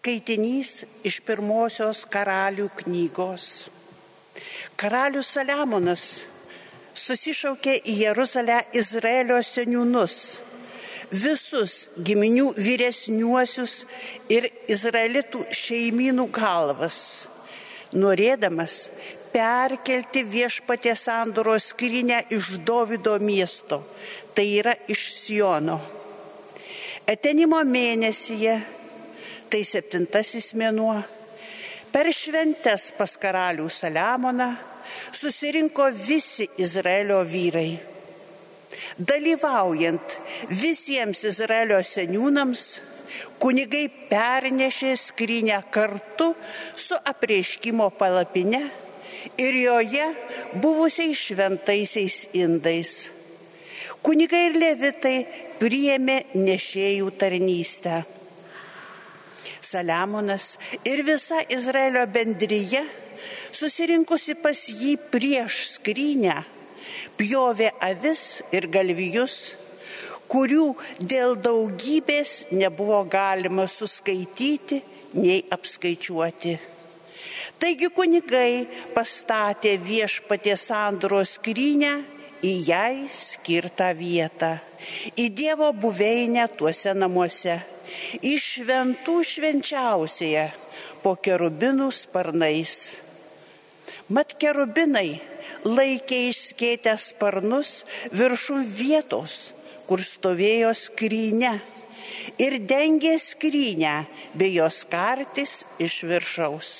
Skaitinys iš pirmosios karalių knygos. Karalius Saliamonas susišaukė į Jeruzalę Izraelio seniūnus, visus giminių vyresniuosius ir izraelitų šeimynų galvas, norėdamas perkelti viešpatė sandoros skrinę iš Davido miesto, tai yra iš Siono. Etenimo mėnesyje tai septintasis mėnuo, per šventes pas karalių Saliamoną susirinko visi Izraelio vyrai. Dalyvaujant visiems Izraelio seniūnams, kunigai pernešė skrinę kartu su apreiškimo palapine ir joje buvusiais šventaisiais indais. Kunigai ir levitai priėmė nešėjų tarnystę. Saliamonas ir visa Izraelio bendryje, susirinkusi pas jį prieš skrynę, pjovė avis ir galvijus, kurių dėl daugybės nebuvo galima suskaityti nei apskaičiuoti. Taigi kunigai pastatė viešpatė sandoro skrynę į jai skirtą vietą, į Dievo buveinę tuose namuose iš šventų švenčiausioje po kerubinų sparnais. Mat kerubinai laikė išskėtę sparnus viršum vietos, kur stovėjo skrynė ir dengė skrynę bei jos kartis iš viršaus.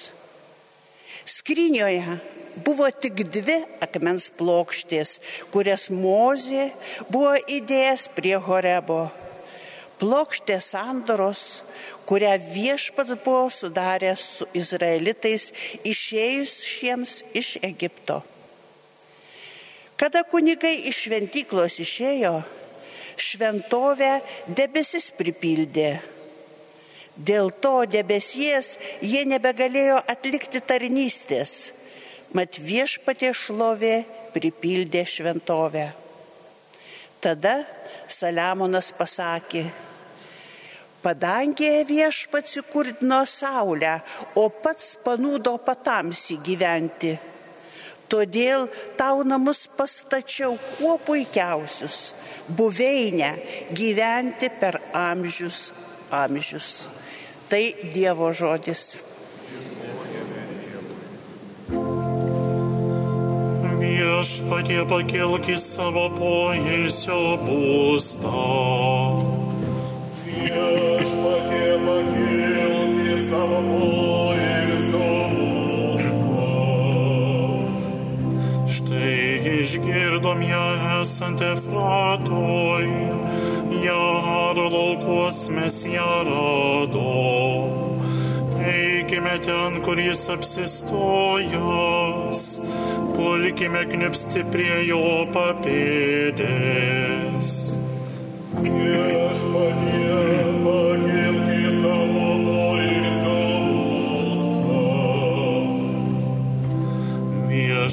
Skrynioje buvo tik dvi akmens plokštės, kurias Mozė buvo įdėjęs prie Horebo plokštė sandoros, kurią viešpats buvo sudaręs su izraelitais išėjus šiems iš Egipto. Kada kunigai iš šventyklos išėjo, šventovę debesis pripildė. Dėl to debesies jie nebegalėjo atlikti tarnystės, mat viešpatė šlovė pripildė šventovę. Tada Saliamonas pasakė, Padangėje viešpats įkurdino saulę, o pats panūdo patamsi gyventi. Todėl tau namus pastačiau kuo puikiausius - buveinę gyventi per amžius amžius. Tai Dievo žodis. Viešpatie pakilk į savo poilsio būstą. Viešpatie išgirdom ją esant Efratoj, Jaro laukuos mes ją radom. Eikime ten, kur jis apsistojęs, pulkime knipsti prie jo papėdės. Viešpatie,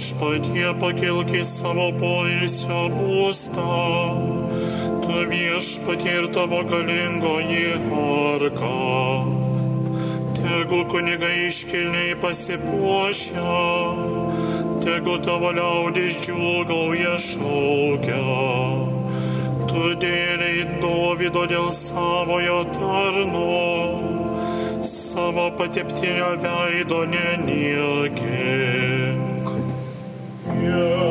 Viešpatie, pakilk į savo poilsio būstą. Tu viešpatie ir tavo galingoji arka. Tegu kunigai iškilniai pasipuošia, tegu tavo liaudis džiugauja šaukia. Tu dėliai Dovido dėl savojo tarno, savo pateptinio veido neniekink. Viešpatie,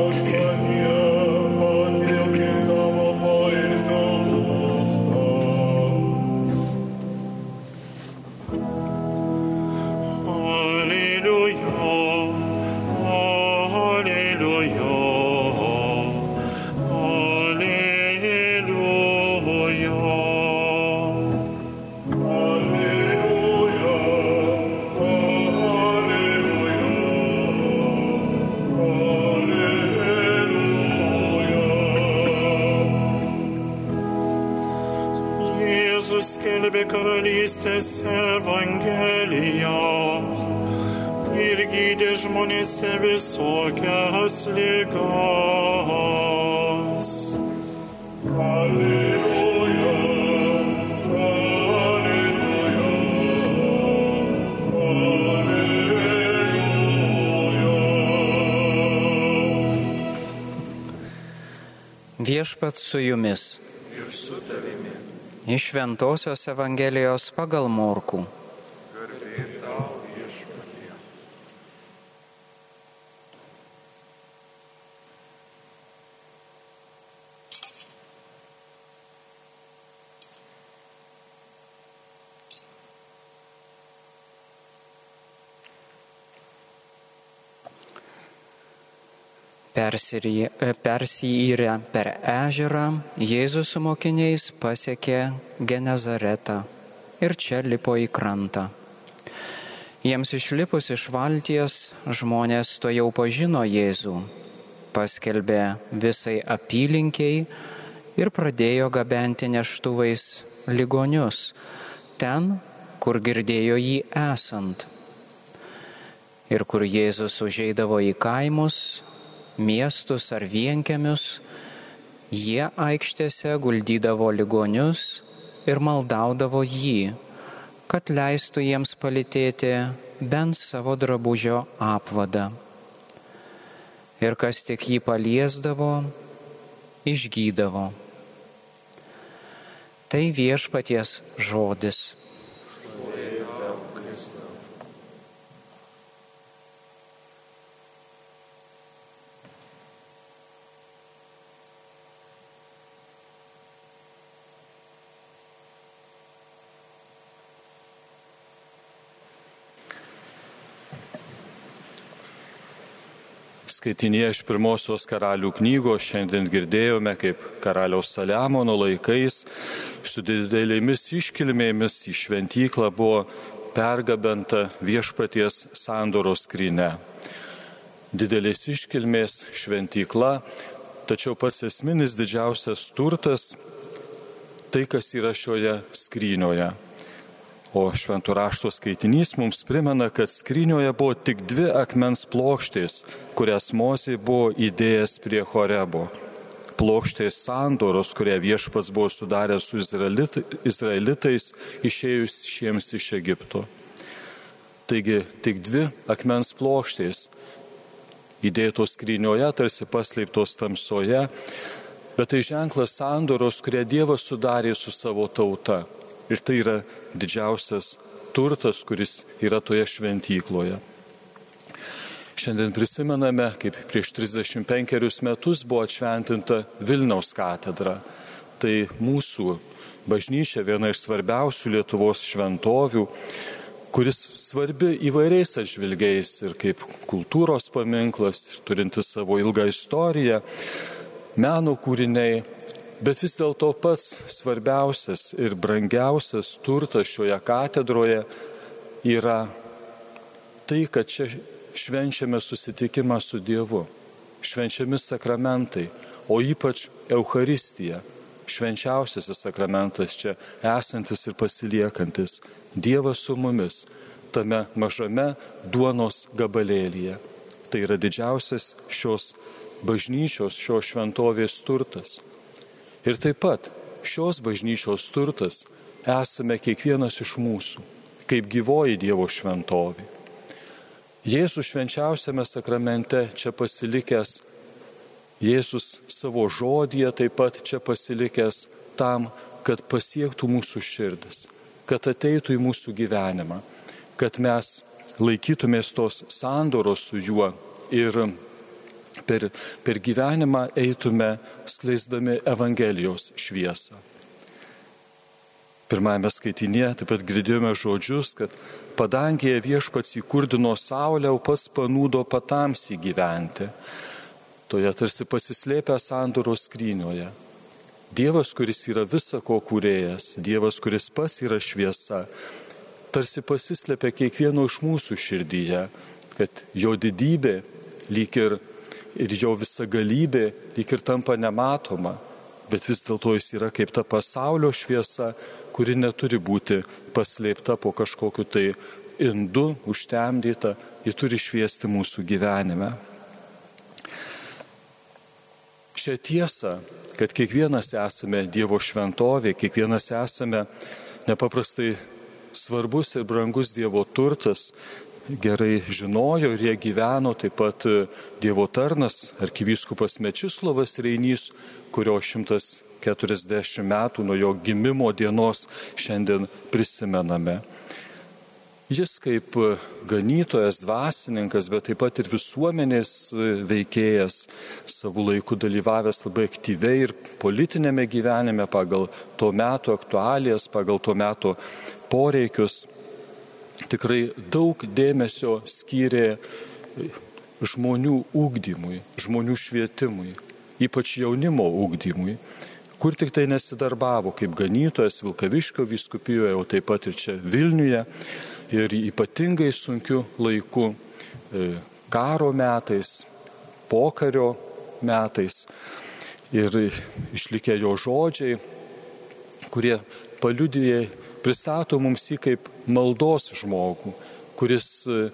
karalystės evangeliją ir gydė žmonėse visokias lygas. Alleluja, alleluja, alleluja. Viešpat su jumis Iš Ventosios Evangelijos pagal Morkų. Persijyrę per ežerą Jėzus su mokiniais pasiekė Genezaretą ir čia lipo į krantą. Jiems išlipus iš valties žmonės to jau pažino Jėzų, paskelbė visai apylinkiai ir pradėjo gabenti neštuvais ligonius ten, kur girdėjo jį esant. Ir kur Jėzus užeidavo į kaimus, miestus ar vienkemius, jie aikštėse guldydavo ligonius ir maldaudavo jį, kad leistų jiems palitėti bent savo drabužio apvadą. Ir kas tik jį paliesdavo, išgydavo. Tai viešpaties žodis. Skaitinėje iš pirmosios karalių knygos šiandien girdėjome, kaip karaliaus Saliamono laikais su didelėmis iškilmėmis į šventyklą buvo pergabenta viešpaties sandoros skryne. Didelės iškilmės šventykla, tačiau pats esminis didžiausias turtas - tai, kas yra šioje skrynioje. O šventų rašto skaitinys mums primena, kad skrynioje buvo tik dvi akmens plokštės, kurias Mozė buvo įdėjęs prie Horebo. Plokštės sandoros, kurią viešpats buvo sudaręs su izraelitai, izraelitais išėjus šiems iš Egipto. Taigi tik dvi akmens plokštės įdėtos skrynioje, tarsi paslėptos tamsoje, bet tai ženklas sandoros, kurią Dievas sudarė su savo tauta. Ir tai yra didžiausias turtas, kuris yra toje šventykloje. Šiandien prisimename, kaip prieš 35 metus buvo atšventinta Vilniaus katedra. Tai mūsų bažnyčia viena iš svarbiausių Lietuvos šventovių, kuris svarbi įvairiais atžvilgiais ir kaip kultūros paminklas, turintis savo ilgą istoriją, meno kūriniai, Bet vis dėlto pats svarbiausias ir brangiausias turtas šioje katedroje yra tai, kad čia švenčiame susitikimą su Dievu, švenčiami sakramentai, o ypač Euharistija, švenčiausiasis sakramentas čia esantis ir pasiliekantis, Dievas su mumis, tame mažame duonos gabalėlyje. Tai yra didžiausias šios bažnyčios, šios šventovės turtas. Ir taip pat šios bažnyčios turtas esame kiekvienas iš mūsų, kaip gyvoji Dievo šventovė. Jėzus švenčiausiame sakramente čia pasilikęs, Jėzus savo žodyje taip pat čia pasilikęs tam, kad pasiektų mūsų širdis, kad ateitų į mūsų gyvenimą, kad mes laikytumės tos sandoros su juo ir per, per gyvenimą eitume skleisdami Evangelijos šviesą. Pirmame skaitinėje taip pat girdėjome žodžius, kad padangėje viešpats įkurdino saulę, o pats panūdo patamsi gyventi. Toje tarsi pasislėpę sandoros skrynioje. Dievas, kuris yra visako kūrėjas, Dievas, kuris pats yra šviesa, tarsi pasislėpia kiekvieno iš mūsų širdyje, kad jo didybė lyg ir, ir jo visa galybė lyg ir tampa nematoma, bet vis dėlto jis yra kaip ta pasaulio šviesa, kuri neturi būti paslėpta po kažkokiu tai indu, užtemdyta, ji turi šviesti mūsų gyvenime. Šią tiesą, kad kiekvienas esame Dievo šventovė, kiekvienas esame nepaprastai svarbus ir brangus Dievo turtas, gerai žinojo ir jie gyveno, taip pat Dievo tarnas, arkivyskupas Mečislovas Reinys, kurio 140 metų nuo jo gimimo dienos šiandien prisimename. Jis kaip ganytojas, dvasininkas, bet taip pat ir visuomenės veikėjas, savo laiku dalyvavęs labai aktyviai ir politinėme gyvenime pagal to meto aktualijas, pagal to meto poreikius, tikrai daug dėmesio skyrė žmonių ūkdymui, žmonių švietimui, ypač jaunimo ūkdymui kur tik tai nesidarbavo kaip ganytojas Vilkaviškio viskupijoje, o taip pat ir čia Vilniuje ir ypatingai sunkiu laiku e, karo metais, pokario metais. Ir išlikę jo žodžiai, kurie paliudėja, pristato mums jį kaip maldos žmogų, kuris e,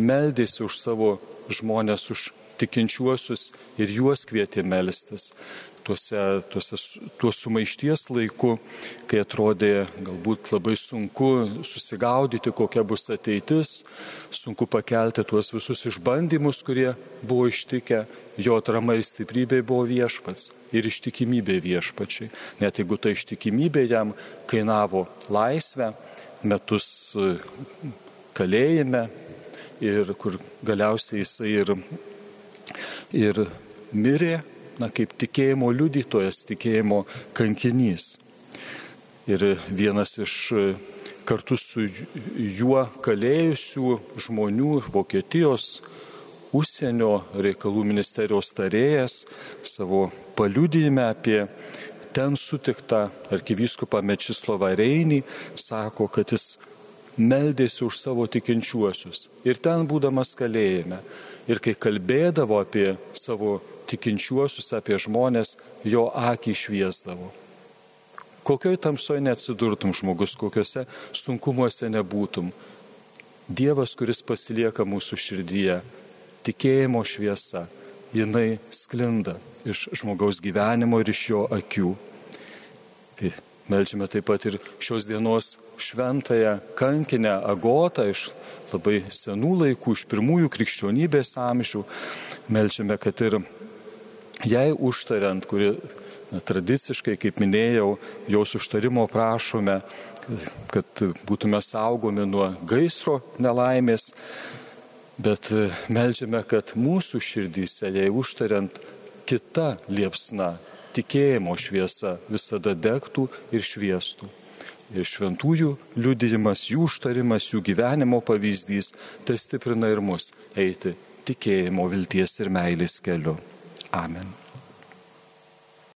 meldėsi už savo žmonės, už tikinčiuosius ir juos kvietė melstis tuose, tuose, tuo sumaišties laiku, kai atrodė galbūt labai sunku susigaudyti, kokia bus ateitis, sunku pakelti tuos visus išbandymus, kurie buvo ištikę, jo atrama ir stiprybė buvo viešpats ir ištikimybė viešpačiai. Net jeigu ta ištikimybė jam kainavo laisvę, metus e, kalėjime ir kur galiausiai jisai ir, ir mirė, na, kaip tikėjimo liudytojas, tikėjimo kankinys. Ir vienas iš e, kartu su juo kalėjusių žmonių Vokietijos užsienio reikalų ministerijos tarėjas savo paliudyjime apie ten sutiktą arkivyskupą Mečislovą Reinį sako, kad jis meldėsi už savo tikinčiuosius. Ir ten būdamas kalėjime. Ir kai kalbėdavo apie savo tikinčiuosius, apie žmonės, jo akį šviesdavo. Kokioj tamsoje neatsidurtum žmogus, kokiuose sunkumuose nebūtum. Dievas, kuris pasilieka mūsų širdyje, tikėjimo šviesa, jinai sklinda iš žmogaus gyvenimo ir iš jo akių. Tai melžiame taip pat ir šios dienos šventąją kankinę agotą iš labai senų laikų, iš pirmųjų krikščionybės amžių. Melžiame, kad ir jai užtariant, kuri na, tradiciškai, kaip minėjau, jos užtarimo prašome, kad būtume saugomi nuo gaisro nelaimės, bet e, melžiame, kad mūsų širdyse, jai užtariant, kita liepsna, tikėjimo šviesa visada degtų ir šviestų. Ir šventųjų liudijimas, jų užtarimas, jų gyvenimo pavyzdys, tai stiprina ir mus eiti tikėjimo, vilties ir meilės keliu. Amen.